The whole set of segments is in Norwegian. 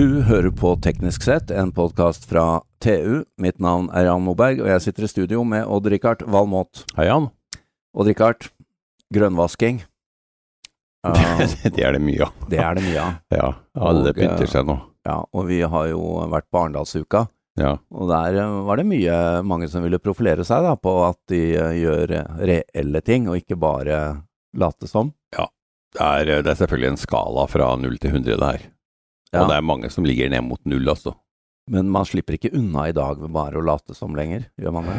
Du hører på Teknisk sett, en podkast fra TU. Mitt navn er Jan Moberg, og jeg sitter i studio med Odd-Rikard Valmot. Hei, Jan. Odd-Rikard, grønnvasking. Uh, det er det mye av. det er det mye av. Ja, alle Og, pynter seg nå. Ja, og vi har jo vært på Arendalsuka, Ja. og der eh, var det mye mange som ville profilere seg da, på at de eh, gjør eh, reelle ting, og ikke bare late som. Det er, det er selvfølgelig en skala fra 0 til 100 der. Ja. Og det er mange som ligger ned mot null, altså. Men man slipper ikke unna i dag ved bare å late som lenger, gjør man det?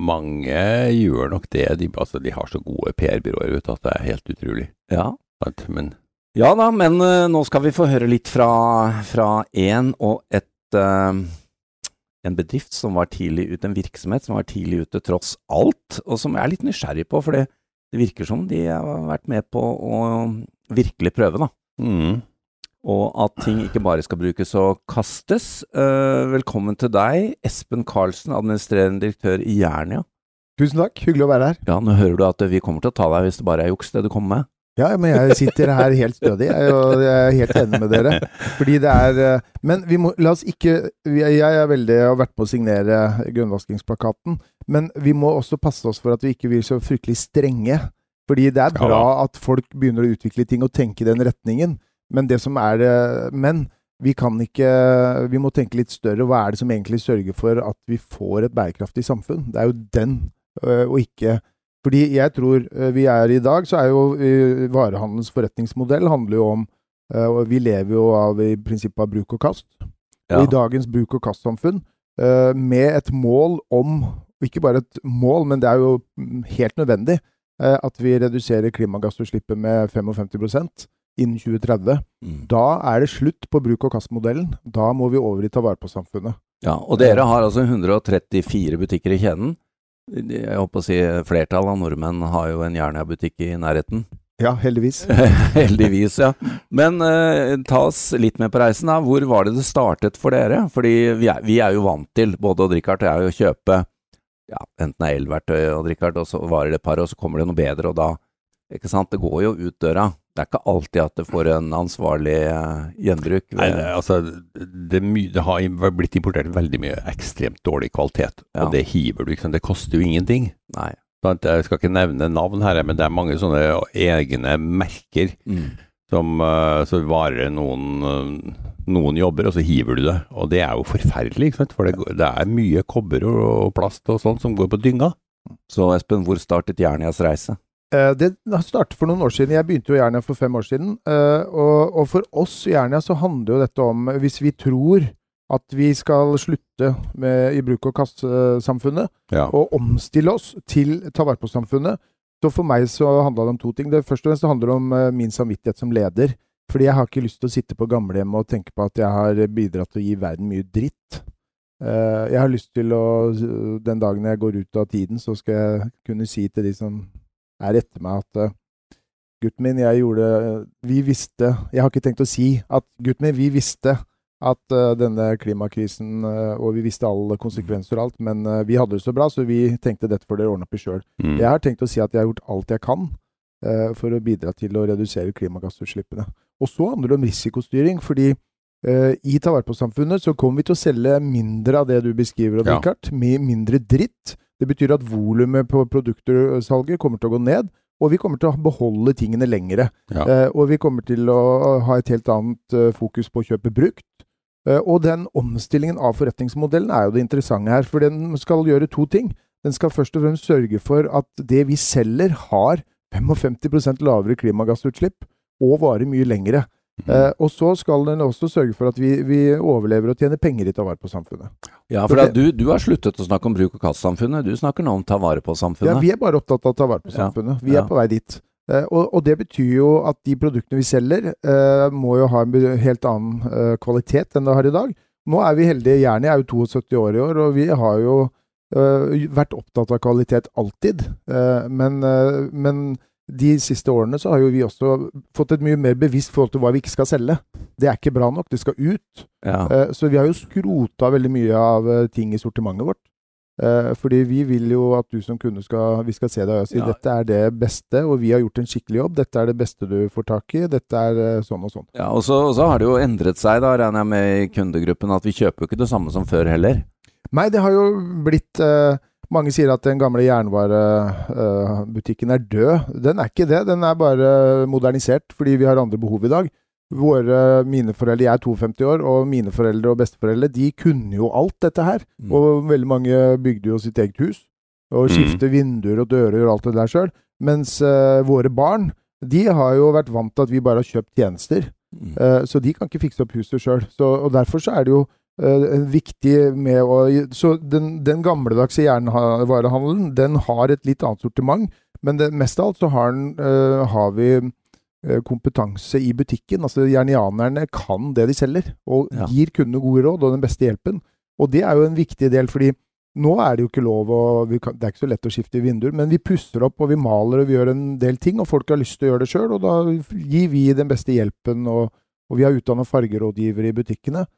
Mange gjør nok det. De, altså, de har så gode PR-byråer at det er helt utrolig. Ja. Men Ja da, men uh, nå skal vi få høre litt fra, fra en og et uh, En bedrift som var tidlig ute, en virksomhet som var tidlig ute tross alt, og som jeg er litt nysgjerrig på, for det, det virker som de har vært med på å virkelig prøve, da. mm, Og at ting ikke bare skal brukes og kastes. Eh, velkommen til deg, Espen Karlsen, administrerende direktør i Jernia. Tusen takk, hyggelig å være her. Ja, nå hører du at vi kommer til å ta deg hvis det bare er juks det du kommer med. Ja, men jeg sitter her helt stødig, og jeg er helt enig med dere. Fordi det er eh, Men vi må La oss ikke Jeg er veldig har vært med å signere grønnvaskingsplakaten, men vi må også passe oss for at vi ikke blir så fryktelig strenge. Fordi det er bra at folk begynner å utvikle ting og tenke i den retningen, men det som er Men vi kan ikke Vi må tenke litt større. Hva er det som egentlig sørger for at vi får et bærekraftig samfunn? Det er jo den, øh, og ikke fordi jeg tror øh, vi er i dag, så er jo øh, varehandelens forretningsmodell handler jo om Og vi lever jo av i prinsippet av bruk og kast. Ja. Og i dagens bruk og kast-samfunn, med et mål om og Ikke bare et mål, men det er jo mm, helt nødvendig at vi reduserer klimagassutslippet med 55 innen 2030. Mm. Da er det slutt på bruk og kast-modellen. Da må vi over i ta vare på samfunnet. Ja, og dere har altså 134 butikker i kjeden. Jeg håper å si flertallet av nordmenn har jo en Jernia-butikk i nærheten. Ja, heldigvis. Heldigvis, ja. Men eh, ta oss litt med på reisen. da. Hvor var det det startet for dere? Fordi vi er, vi er jo vant til, både Odd-Rikard og jeg, å kjøpe ja, enten er elverktøy, Odd-Rikard, og så varer det et par, og så kommer det noe bedre, og da Ikke sant, det går jo ut døra. Det er ikke alltid at det får en ansvarlig eh, gjenbruk. nei, det, altså, det, det har blitt importert veldig mye ekstremt dårlig kvalitet, Ja. og det hiver du. Ikke sant? Det koster jo ingenting. Nei. Jeg skal ikke nevne navn her, men det er mange sånne egne merker Mm. som uh, så varer noen, eh, noen jobber, og så hiver du det. Og det er jo forferdelig, ikke sant? for det, det er mye kobber og plast og sånt som går på dynga. Så Espen, hvor startet Jernias reise? Eh, Det startet for noen år siden. Jeg begynte jo i Jernia for fem år siden. eh, Og, og for oss i Jernia så handler jo dette om Hvis vi tror at vi skal slutte med, i bruk- og kaste-samfunnet, Ja. og omstille oss til ta vare på-samfunnet, så for meg så handla det om to ting. Det Først og fremst handler det om eh, min samvittighet som leder. Fordi jeg har ikke lyst til å sitte på gamlehjemmet og tenke på at jeg har bidratt til å gi verden mye dritt. Eh, jeg har lyst til å Den dagen jeg går ut av tiden, så skal jeg kunne si til de som er etter meg at eh, gutten min, jeg gjorde Vi visste Jeg har ikke tenkt å si at gutten min, vi visste at uh, denne klimakrisen uh, Og vi visste alle konsekvenser og alt, men uh, vi hadde det så bra, så vi tenkte dette får dere ordne opp i sjøl. Mm. Jeg har tenkt å si at jeg har gjort alt jeg kan for å bidra til å redusere klimagassutslippene. Og så handler det om risikostyring, fordi i ta vare på-samfunnet så kommer vi til å selge mindre av det du beskriver, Ja. Med mindre dritt. Det betyr at volumet på produktersalget kommer til å gå ned, og vi kommer til å beholde tingene lengre. Ja. Eh, og vi kommer til å ha et helt annet eh, fokus på å kjøpe brukt. Eh, og den omstillingen av forretningsmodellen er jo det interessante her, for den skal gjøre to ting. Den skal først og fremst sørge for at det vi selger har 55% lavere klimagassutslipp og varer mye lengre. Mm. Eh, og så skal den også sørge for at vi, vi overlever og tjener penger i ta vare på samfunnet. Ja, For for det- du, du har sluttet å snakke om bruk og kast-samfunnet. Du snakker nå om ta vare på samfunnet. Ja, vi er bare opptatt av å ta vare på Ja. samfunnet. Vi Ja. er på vei dit. Eh, og, og det betyr jo at de produktene vi selger, eh, må jo ha en helt annen eh, kvalitet enn det har i dag. Nå er vi heldige. Jernet er jo 72 år i år, og vi har jo eh, vært opptatt av kvalitet alltid. Eh, men, men de siste årene så har jo vi også fått et mye mer bevisst forhold til hva vi ikke skal selge. Det er ikke bra nok, det skal ut. Ja. Eh, så vi har jo skrota veldig mye av eh, ting i sortimentet vårt. Eh, fordi vi vil jo at du som kunde skal, vi skal se deg og si Ja. dette er det beste, og vi har gjort en skikkelig jobb. Dette er det beste du får tak i. Dette er sånn og sånn. Ja, og så, og så har det jo endret seg, da, regner jeg med i kundegruppen, at vi kjøper jo ikke det samme som før heller. Nei, det har jo blitt eh, Mange sier at den gamle jernvarebutikken er død. Den er ikke det. Den er bare modernisert fordi vi har andre behov i dag. Våre, mine foreldre, Jeg er 52 år, og mine foreldre og besteforeldre de kunne jo alt dette her. Mm. Og veldig mange bygde jo sitt eget hus. Og Mm. vinduer og dører og alt det der sjøl. Mens uh, våre barn de har jo vært vant til at vi bare har kjøpt tjenester. Mm. Uh, så de kan ikke fikse opp huset sjøl. Og derfor så er det jo viktig med å Så den, den gamledagse jernvarehandelen, den har et litt annet sortiment. Men det, mest av alt så har, den, eh, har vi eh, kompetanse i butikken. Altså Jernianerne kan det de selger, og Ja. gir kundene gode råd og den beste hjelpen. Og det er jo en viktig del, fordi nå er det jo ikke lov å vi kan, Det er ikke så lett å skifte vinduer, men vi pusser opp og vi maler og vi gjør en del ting, og folk har lyst til å gjøre det sjøl, og da gir vi den beste hjelpen. Og, og vi har utdanna fargerådgivere i butikkene eh,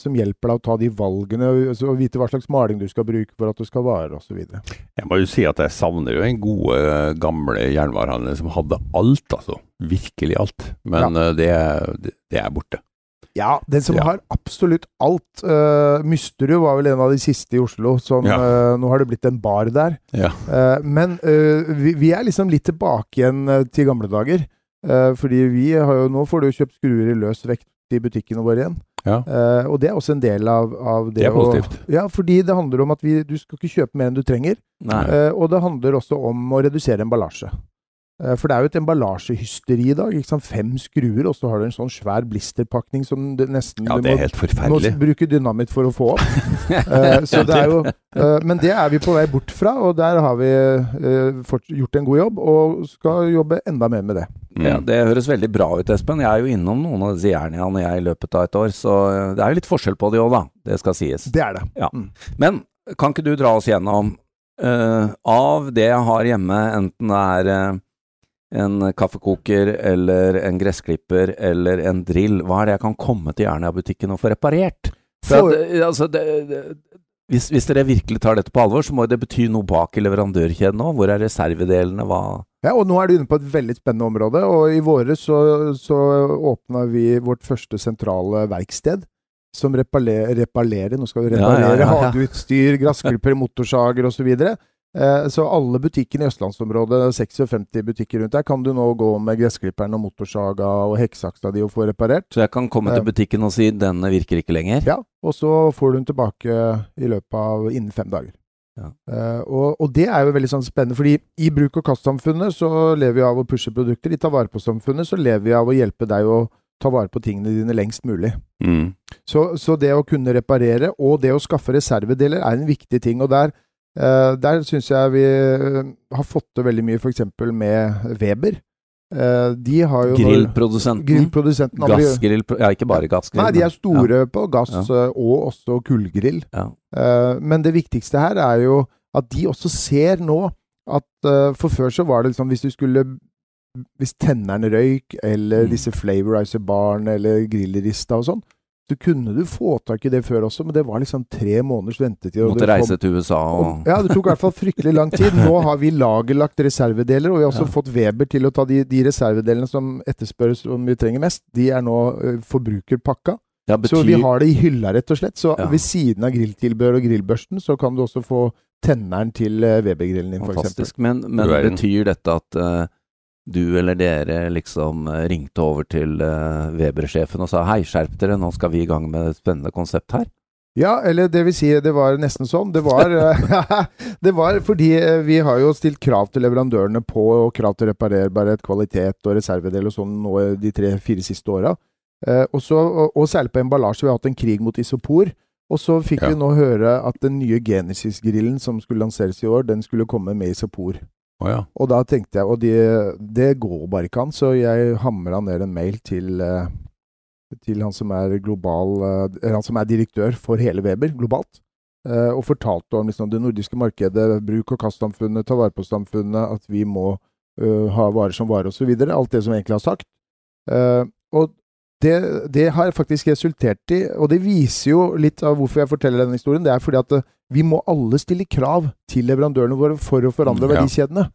som hjelper deg å ta de valgene og, vite hva slags maling du skal bruke for at det skal vare, osv. Jeg må jo si at jeg savner jo den gode, gamle jernvarehandelen som hadde alt, altså. Virkelig alt. Men ja. det, det, det er borte. Ja, den som Ja. har absolutt alt. Uh, Mysterud var vel en av de siste i Oslo. Som, Ja. uh, nå har det blitt en bar der. Ja. Eh, men uh, vi, vi er liksom litt tilbake igjen eh, til gamle dager. Eh, fordi vi har jo Nå får du jo kjøpt skruer i løs vekt i butikkene våre igjen. Ja. Uh, og det er også en del av, av det, Det er positivt. Å, ja, fordi det handler om at vi, du skal ikke kjøpe mer enn du trenger. Eh, og det handler også om å redusere emballasje. Eh, for det er jo et emballasjehysteri i dag. Ikke sant? Fem skruer, og så har du en sånn svær blisterpakning som du nesten Ja, det er må, helt må forferdelig. bruke dynamitt for å få opp. uh, så det er jo, uh, men det er vi på vei bort fra, og der har vi uh, fort, gjort en god jobb, og skal jobbe enda mer med det. Ja, Mm. Det høres veldig bra ut, Espen. Jeg er jo innom noen av disse jerniaene jeg i løpet av et år, så det er jo litt forskjell på de òg, da. Det skal sies. Det er det. Ja. Mm. Men kan ikke du dra oss gjennom av det jeg har hjemme, enten det er en kaffekoker eller en gressklipper eller en drill, hva er det jeg kan komme til Jernia-butikken og få reparert? For at, eh, altså, det, det, hvis, hvis dere virkelig tar dette på alvor, så må det bety noe bak i leverandørkjeden òg. Hvor er reservedelene? Hva Ja, og nå er du inne på et veldig spennende område, og i våre så, så åpna vi vårt første sentrale verksted. Som reparerer, reparerer Nå skal vi Ja, ja, reparere ja, ja. hageutstyr, gressklipper, motorsager osv. Eh, så alle butikkene i østlandsområdet, 56 butikker rundt der, kan du nå gå med gressklipperen og motorsaga og hekksaksa di og få reparert. Så jeg kan komme til Eh. butikken og si 'denne virker ikke lenger'? Ja, og så får du den tilbake i løpet av innen fem dager. Ja. Eh, og, og det er jo veldig sånn spennende, fordi i bruk- og kastsamfunnet så lever vi av å pushe produkter. I ta vare på-samfunnet så lever vi av å hjelpe deg å ta vare på tingene dine lengst mulig. Mm. Så, så det å kunne reparere og det å skaffe reservedeler er en viktig ting. Og der, eh, der syns jeg vi eh, har fått til veldig mye, f.eks. med Weber. Eh, de har jo Grillprodusenten? Grillprodusenten Gassgrill Ja, ikke bare gassgrill. Nei, de er store store på gass Ja. eh, og også kullgrill. Ja. Eh, men det viktigste her er jo at de også ser nå at eh, For før så var det liksom hvis du skulle Hvis tenneren røyk, eller Mm. disse flavorizer-barene, eller grillrista og sånn, så kunne du få tak i det før også, men det var liksom tre måneders ventetid. og Måtte kom- reise til USA og og, ja, det tok i hvert fall fryktelig lang tid. Nå har vi lagerlagt reservedeler, og vi har også Ja. fått Weber til å ta de, de reservedelene som etterspørres om vi trenger mest. De er nå uh, forbrukerpakka. ja, Så vi har det i hylla, rett og slett. Så Ja. ved siden av grilltilbehør og grillbørsten, så kan du også få tenneren til Weber-grillen din, f.eks. Fantastisk. Men, men Du en- betyr dette at eh, du eller dere liksom eh, ringte over til eh, Weber-sjefen og sa hei, skjerp dere, nå skal vi i gang med et spennende konsept her? Ja, eller det vil si, det var nesten sånn. Det var, eh, det var fordi vi har jo stilt krav til leverandørene på og krav til reparerbarhet, kvalitet og reservedel og sånn nå de tre-fire siste åra. Eh, og, og, og særlig på emballasje. Vi har hatt en krig mot isopor. Og så fikk Ja. vi nå høre at den nye Genesis-grillen som skulle lanseres i år, den skulle komme med isopor. Å ja. Og da tenkte jeg Og det, det går bare ikke an, så jeg hamra ned en mail til, eh, til han som er global eller Han som er direktør for hele Weber globalt. eh, og fortalte om liksom, det nordiske markedet, bruk- og kastsamfunnet, ta vare på-samfunnet, at vi må uh, ha varer som varer osv. Alt det som egentlig har sagt. Uh, og det, det har faktisk resultert i, og det viser jo litt av hvorfor jeg forteller denne historien, det er fordi at eh, vi må alle stille krav til leverandørene våre for å forandre Mm, ja. verdikjedene.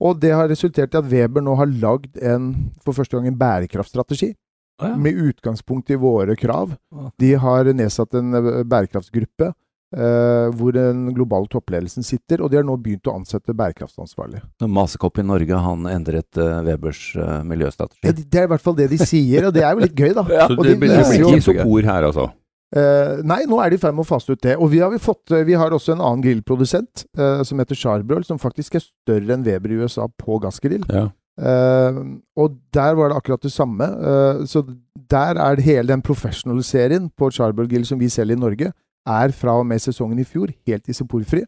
Og det har resultert i at Weber nå har lagd en, for første gang en bærekraftstrategi. Ah, ja. Med utgangspunkt i våre krav. De har nedsatt en eh, bærekraftsgruppe eh, hvor den globale toppledelsen sitter, og de har nå begynt å ansette bærekraftansvarlig. Masekopp i Norge, han endret uh, Webers uh, miljøstrategi. Ja, det er i hvert fall det de sier, og det er jo litt gøy, da. Ja. Så og det, de blir- det blir ikke isopor her, altså? Eh, nei, nå er de i ferd med å faste ut det. Og vi har, vi fått, eh, vi har også en annen grillprodusent eh, som heter Charbroil, som faktisk er større enn Weber i USA på gassgrill. Ja. Uh, og der var det akkurat det samme. Uh, så der er det hele den professional-serien på Charbroil grill som vi selger i Norge, er fra og med sesongen i fjor helt isoporfri.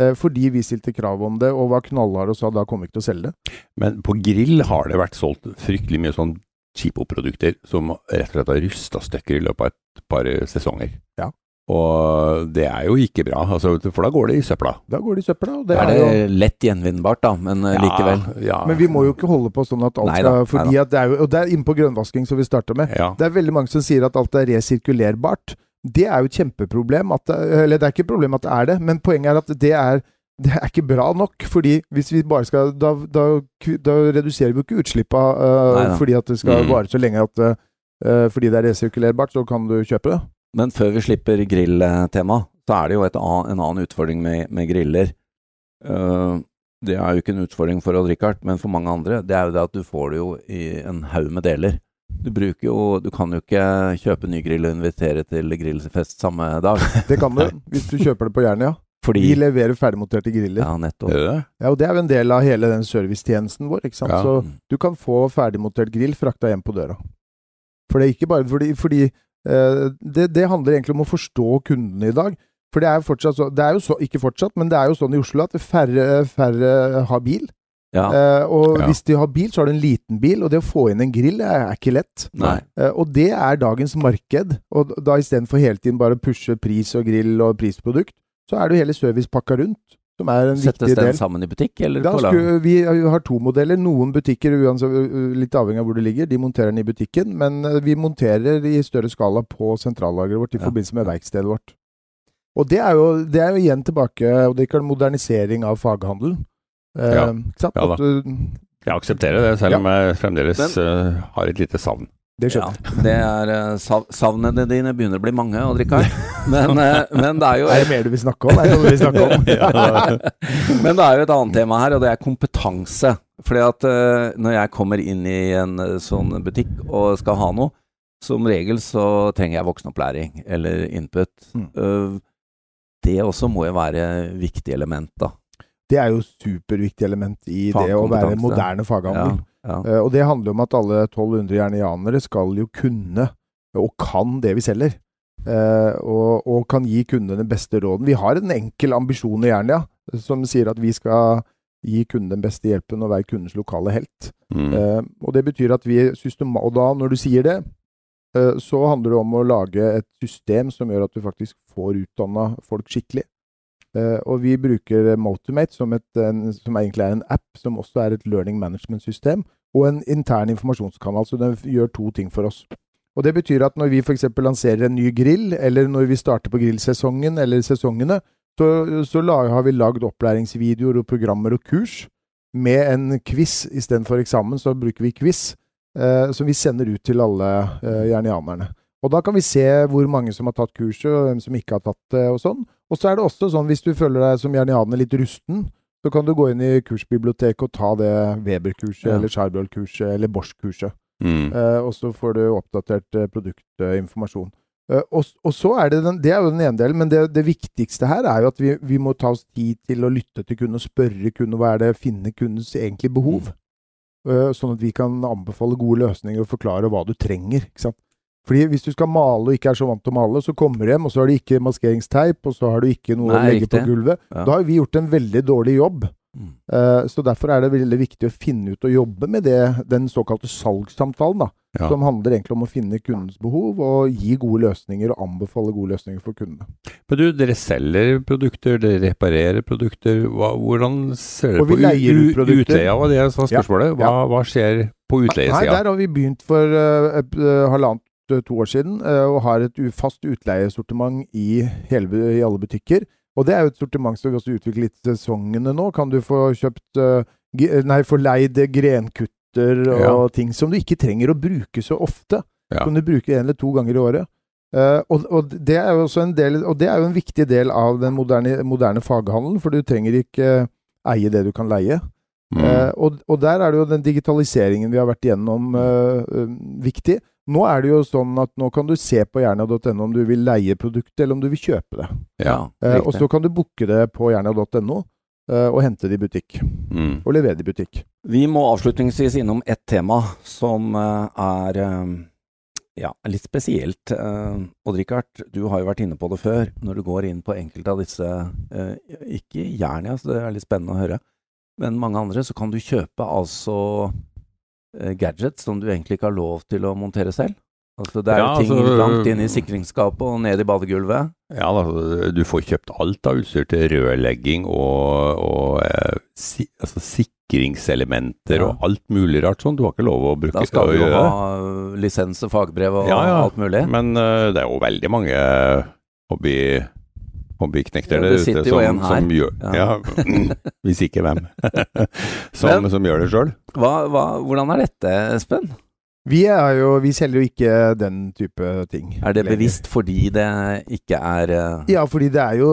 Eh, fordi vi stilte krav om det og var knallharde og sa da kommer vi ikke til å selge det. Men på grill har det vært solgt fryktelig mye sånn Chipo-produkter som rett og slett har rusta stykker i løpet av et par sesonger. Ja. Og det er jo ikke bra, altså, for da går det i søpla. Da går det i søpla. Og det er er jo det lett gjenvinnbart, da, men ja, likevel. Ja, Men vi må jo ikke holde på sånn at alt Neida, skal fordi at det er jo, Og det er inne på grønnvasking som vi starta med. ja. Det er veldig mange som sier at alt er resirkulerbart. Det er jo et kjempeproblem. At eller det er ikke et problem at det er det, men poenget er at det er, det er ikke bra nok. fordi hvis vi bare skal Da, da, da reduserer vi jo ikke utslippa uh, fordi at det skal Mm. vare så lenge at uh, Fordi det er resirkulerbart, så kan du kjøpe det. Men før vi slipper grilltema, så er det jo et ann, en annen utfordring med, med griller. Uh, det er jo ikke en utfordring for Odd Rikard, men for mange andre. Det er jo det at du får det jo i en haug med deler. Du bruker jo Du kan jo ikke kjøpe ny grill og invitere til grillfest samme dag. Det kan du hvis du kjøper det på Jernia. Fordi Vi leverer ferdigmonterte griller. Ja, nettopp. Det det? Ja, og Det er jo en del av hele den servicetjenesten vår. ikke sant? Ja. Så du kan få ferdigmontert grill frakta hjem på døra. For det er ikke bare fordi, fordi uh, det, det handler egentlig om å forstå kundene i dag. For det er jo fortsatt så, det er jo så, ikke fortsatt, men det er jo sånn i Oslo at færre, færre har bil. Ja. Eh, og Ja. hvis de har bil, så har du en liten bil, og det å få inn en grill er, er ikke lett. Eh, og det er dagens marked. Og da istedenfor hele tiden bare å pushe pris og grill og prisprodukt, så er det jo hele servicepakka rundt, som er en Settes viktig den del. sammen i butikk, eller Da på lag? skulle, vi har to modeller. Noen butikker, uansett, litt avhengig av hvor det ligger, de monterer den i butikken. Men eh, vi monterer i større skala på sentrallageret vårt i Ja. forbindelse med verkstedet vårt. Og det er jo, det er jo igjen tilbake og det er modernisering av faghandelen. Eh, Ja. da. At, uh, Jeg aksepterer det, selv Ja. om jeg fremdeles Men- uh, har et lite savn. det Ja, skjønner jeg. det er eh, sav Savnene dine begynner å bli mange, Odd Rikard. Men, eh, men det er jo Er det mer du vil snakke om? Er det noe du vil snakke om? Men det er jo et annet tema her, og det er kompetanse. Fordi at eh, når jeg kommer inn i en eh, sånn butikk og skal ha noe, som regel så trenger jeg voksenopplæring eller input. Mm. Eh, det også må jo være viktig element, da. Det er jo superviktig element i det å være moderne faghandel. Ja. ja. og det handler om at alle 1200 jernianere skal jo kunne, og kan, det vi selger. Eh, og, og kan gi kundene den beste råden. Vi har en enkel ambisjon i Jernia som sier at vi skal gi kunden den beste hjelpen og være kundens lokale helt. Mm. Eh, og det betyr at vi systema Og da, når du sier det, eh, så handler det om å lage et system som gjør at du faktisk får utdanna folk skikkelig. Eh, og vi bruker Motimate, som, et, som egentlig er en app, som også er et learning management-system, og en intern informasjonskanal. Så den gjør to ting for oss. Og Det betyr at når vi f.eks. lanserer en ny grill, eller når vi starter på grillsesongen eller sesongene, så, så har vi lagd opplæringsvideoer og programmer og kurs med en quiz istedenfor eksamen. Så bruker vi quiz, eh, som vi sender ut til alle eh, jernianerne. Og da kan vi se hvor mange som har tatt kurset, og hvem som ikke har tatt det, og sånn. Og så er det også sånn, hvis du føler deg som jernianer litt rusten, så kan du gå inn i kursbiblioteket og ta det Weber-kurset, Ja. eller Charbroil-kurset, eller Bosch-kurset. Mm. Eh, og så får du oppdatert eh, produktinformasjon. Eh, og, og så er det den, det er jo den ene delen, men det, det viktigste her er jo at vi, vi må ta oss tid til å lytte til kunden og spørre kunden hva er det, finne kundens egentlige behov. Eh, sånn at vi kan anbefale gode løsninger og forklare hva du trenger. ikke sant? Fordi Hvis du skal male og ikke er så vant til å male, så kommer du hjem, og så har du ikke maskeringsteip, og så har du ikke noe Nei, å legge på gulvet. Ja. Da har vi gjort en veldig dårlig jobb. Mm. Uh, Så derfor er det veldig viktig å finne ut og jobbe med det, den såkalte salgssamtalen. da. Ja. som handler egentlig om å finne kundens behov og gi gode løsninger og anbefale gode løsninger for kundene. Men du, dere selger produkter, dere reparerer produkter. Hva, hvordan ser dere på utleia? Var det som var Ja, spørsmålet? Hva, hva skjer på utleiesida? der har vi begynt for uh, halvannet to år siden, uh, og har et fast utleiesortiment i, hele, i alle butikker. Og det er jo et sortiment som vi også utvikler litt sesongene nå. Kan du få kjøpt uh, Nei, få leid grenkutter og Ja. ting som du ikke trenger å bruke så ofte. Ja. Som du bruker en eller to ganger i året. Uh, og, og, det er jo også en del, og det er jo en viktig del av den moderne, moderne faghandelen, for du trenger ikke eie det du kan leie. Mm. Uh, og, og der er det jo den digitaliseringen vi har vært igjennom eh, eh, viktig. Nå er det jo sånn at nå kan du se på jernia.no om du vil leie produktet, eller om du vil kjøpe det. ja. Eh, og så kan du booke det på jernia.no, eh, og hente det i butikk. Mm. Og levere det i butikk. Vi må avslutningsvis innom ett tema som eh, er eh, ja, litt spesielt. Odd Rikard, du har jo vært inne på det før. Når du går inn på enkelte av disse, ikke Jernia, så det er litt spennende å høre, men mange andre, så kan du kjøpe altså gadgets som du egentlig ikke har lov til å montere selv. Altså Det er Ja, ting altså, langt inn i sikringsskapet og ned i badegulvet. Ja, da, du får kjøpt alt av utstyr til rørlegging og, og eh, si, altså sikringselementer Ja. og alt mulig rart sånn. Du har ikke lov å bruke det. Da skal du jo ha eh, lisens og fagbrev og ja. alt mulig. Men uh, det er jo veldig mange hobby, hobbyknekter Ja, der det ute som, her. som gjør Ja. ja. Hvis ikke hvem. som, Men- som gjør det sjøl. Hvordan er dette, Espen? Vi, er jo, vi selger jo ikke den type ting. Er det lenger. bevisst fordi det ikke er uh... Ja, fordi det er jo,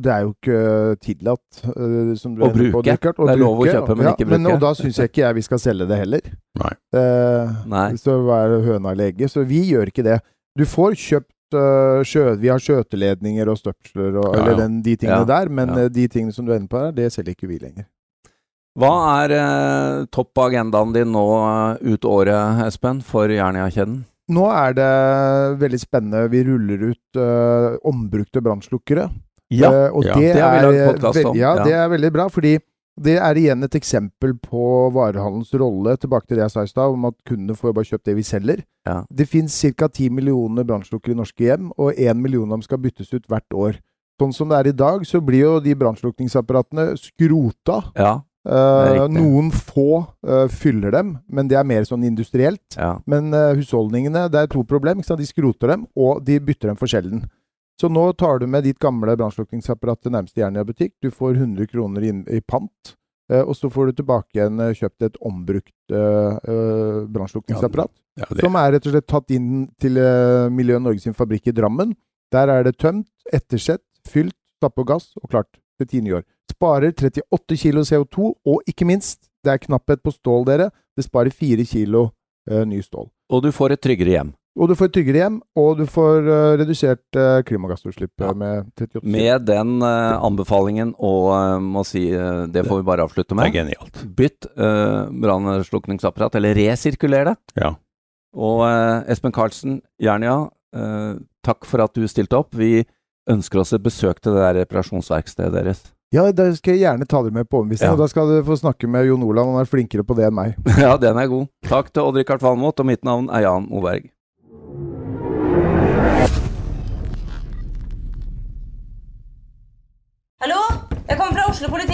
det er jo ikke tillatt uh, som du Å bruke. på, bruke. Det er lov å kjøpe, men ja, ikke Men, og da syns jeg ikke jeg vi skal selge det heller. Nei. Uh, Nei. Så hva er høna eller egget? Så vi gjør ikke det. Du får kjøpt sjø, Vi har skjøteledninger og støpsler og Ja, eller ja. den, de tingene Ja, der, men ja. eh, de tingene som du er inne på her, det selger ikke vi lenger. Hva er eh, topp på agendaen din nå eh, ut året, Espen, for Jernia-kjeden? Nå er det veldig spennende. Vi ruller ut eh, ombrukte brannslukkere. Eh, og Ja. det, Det har vi lagd podkast om, Ja, ja. det er veldig bra, fordi det er igjen et eksempel på varehandelens rolle, tilbake til det jeg sa i stad, om at kundene får bare kjøpt det vi selger. Ja. Det fins ca. 10 millioner brannslukkere i norske hjem, og 1 million av dem skal byttes ut hvert år. Sånn som det er i dag, så blir jo de brannslukningsapparatene skrota. Ja. Eh, noen få eh, fyller dem, men det er mer sånn industrielt. ja. Men eh, husholdningene, det er to problem. De skroter dem, og de bytter dem for sjelden. Så nå tar du med ditt gamle brannslukningsapparat til nærmeste Jernia-butikk. Du får 100 kroner inn, i pant, eh, og så får du tilbake igjen eh, kjøpt et ombrukt uh, brannslukningsapparat. Ja, ja, Som er rett og slett tatt inn til uh, Miljø Norge sin fabrikk i Drammen. Der er det tømt, ettersett, fylt, stapp på gass og klart til ti nye år. Sparer 38 kilo CO2, og ikke minst, det er knapphet på stål, dere. Det sparer 4 kilo uh, ny stål. Og du får et tryggere hjem. Og du får et tryggere hjem, og du får eh, redusert uh, klimagassutslipp Ja. eh, med 38 kilo. Med den uh, anbefalingen, og uh, må si uh, det får vi bare avslutte med. det er genialt. Bytt uh, brannslukningsapparat, eller resirkuler det. Ja. Og eh, Espen Karlsen, Jernia, eh, takk for at du stilte opp. Vi ønsker oss et besøk til det der reparasjonsverkstedet deres. Ja, da skal jeg gjerne ta dere med på omvisning, Ja. og da skal dere få snakke med Jon Olav, han er flinkere på det enn meg. ja, den er god. Takk til Odd-Rikard Valmot, og mitt navn er Jan Moberg.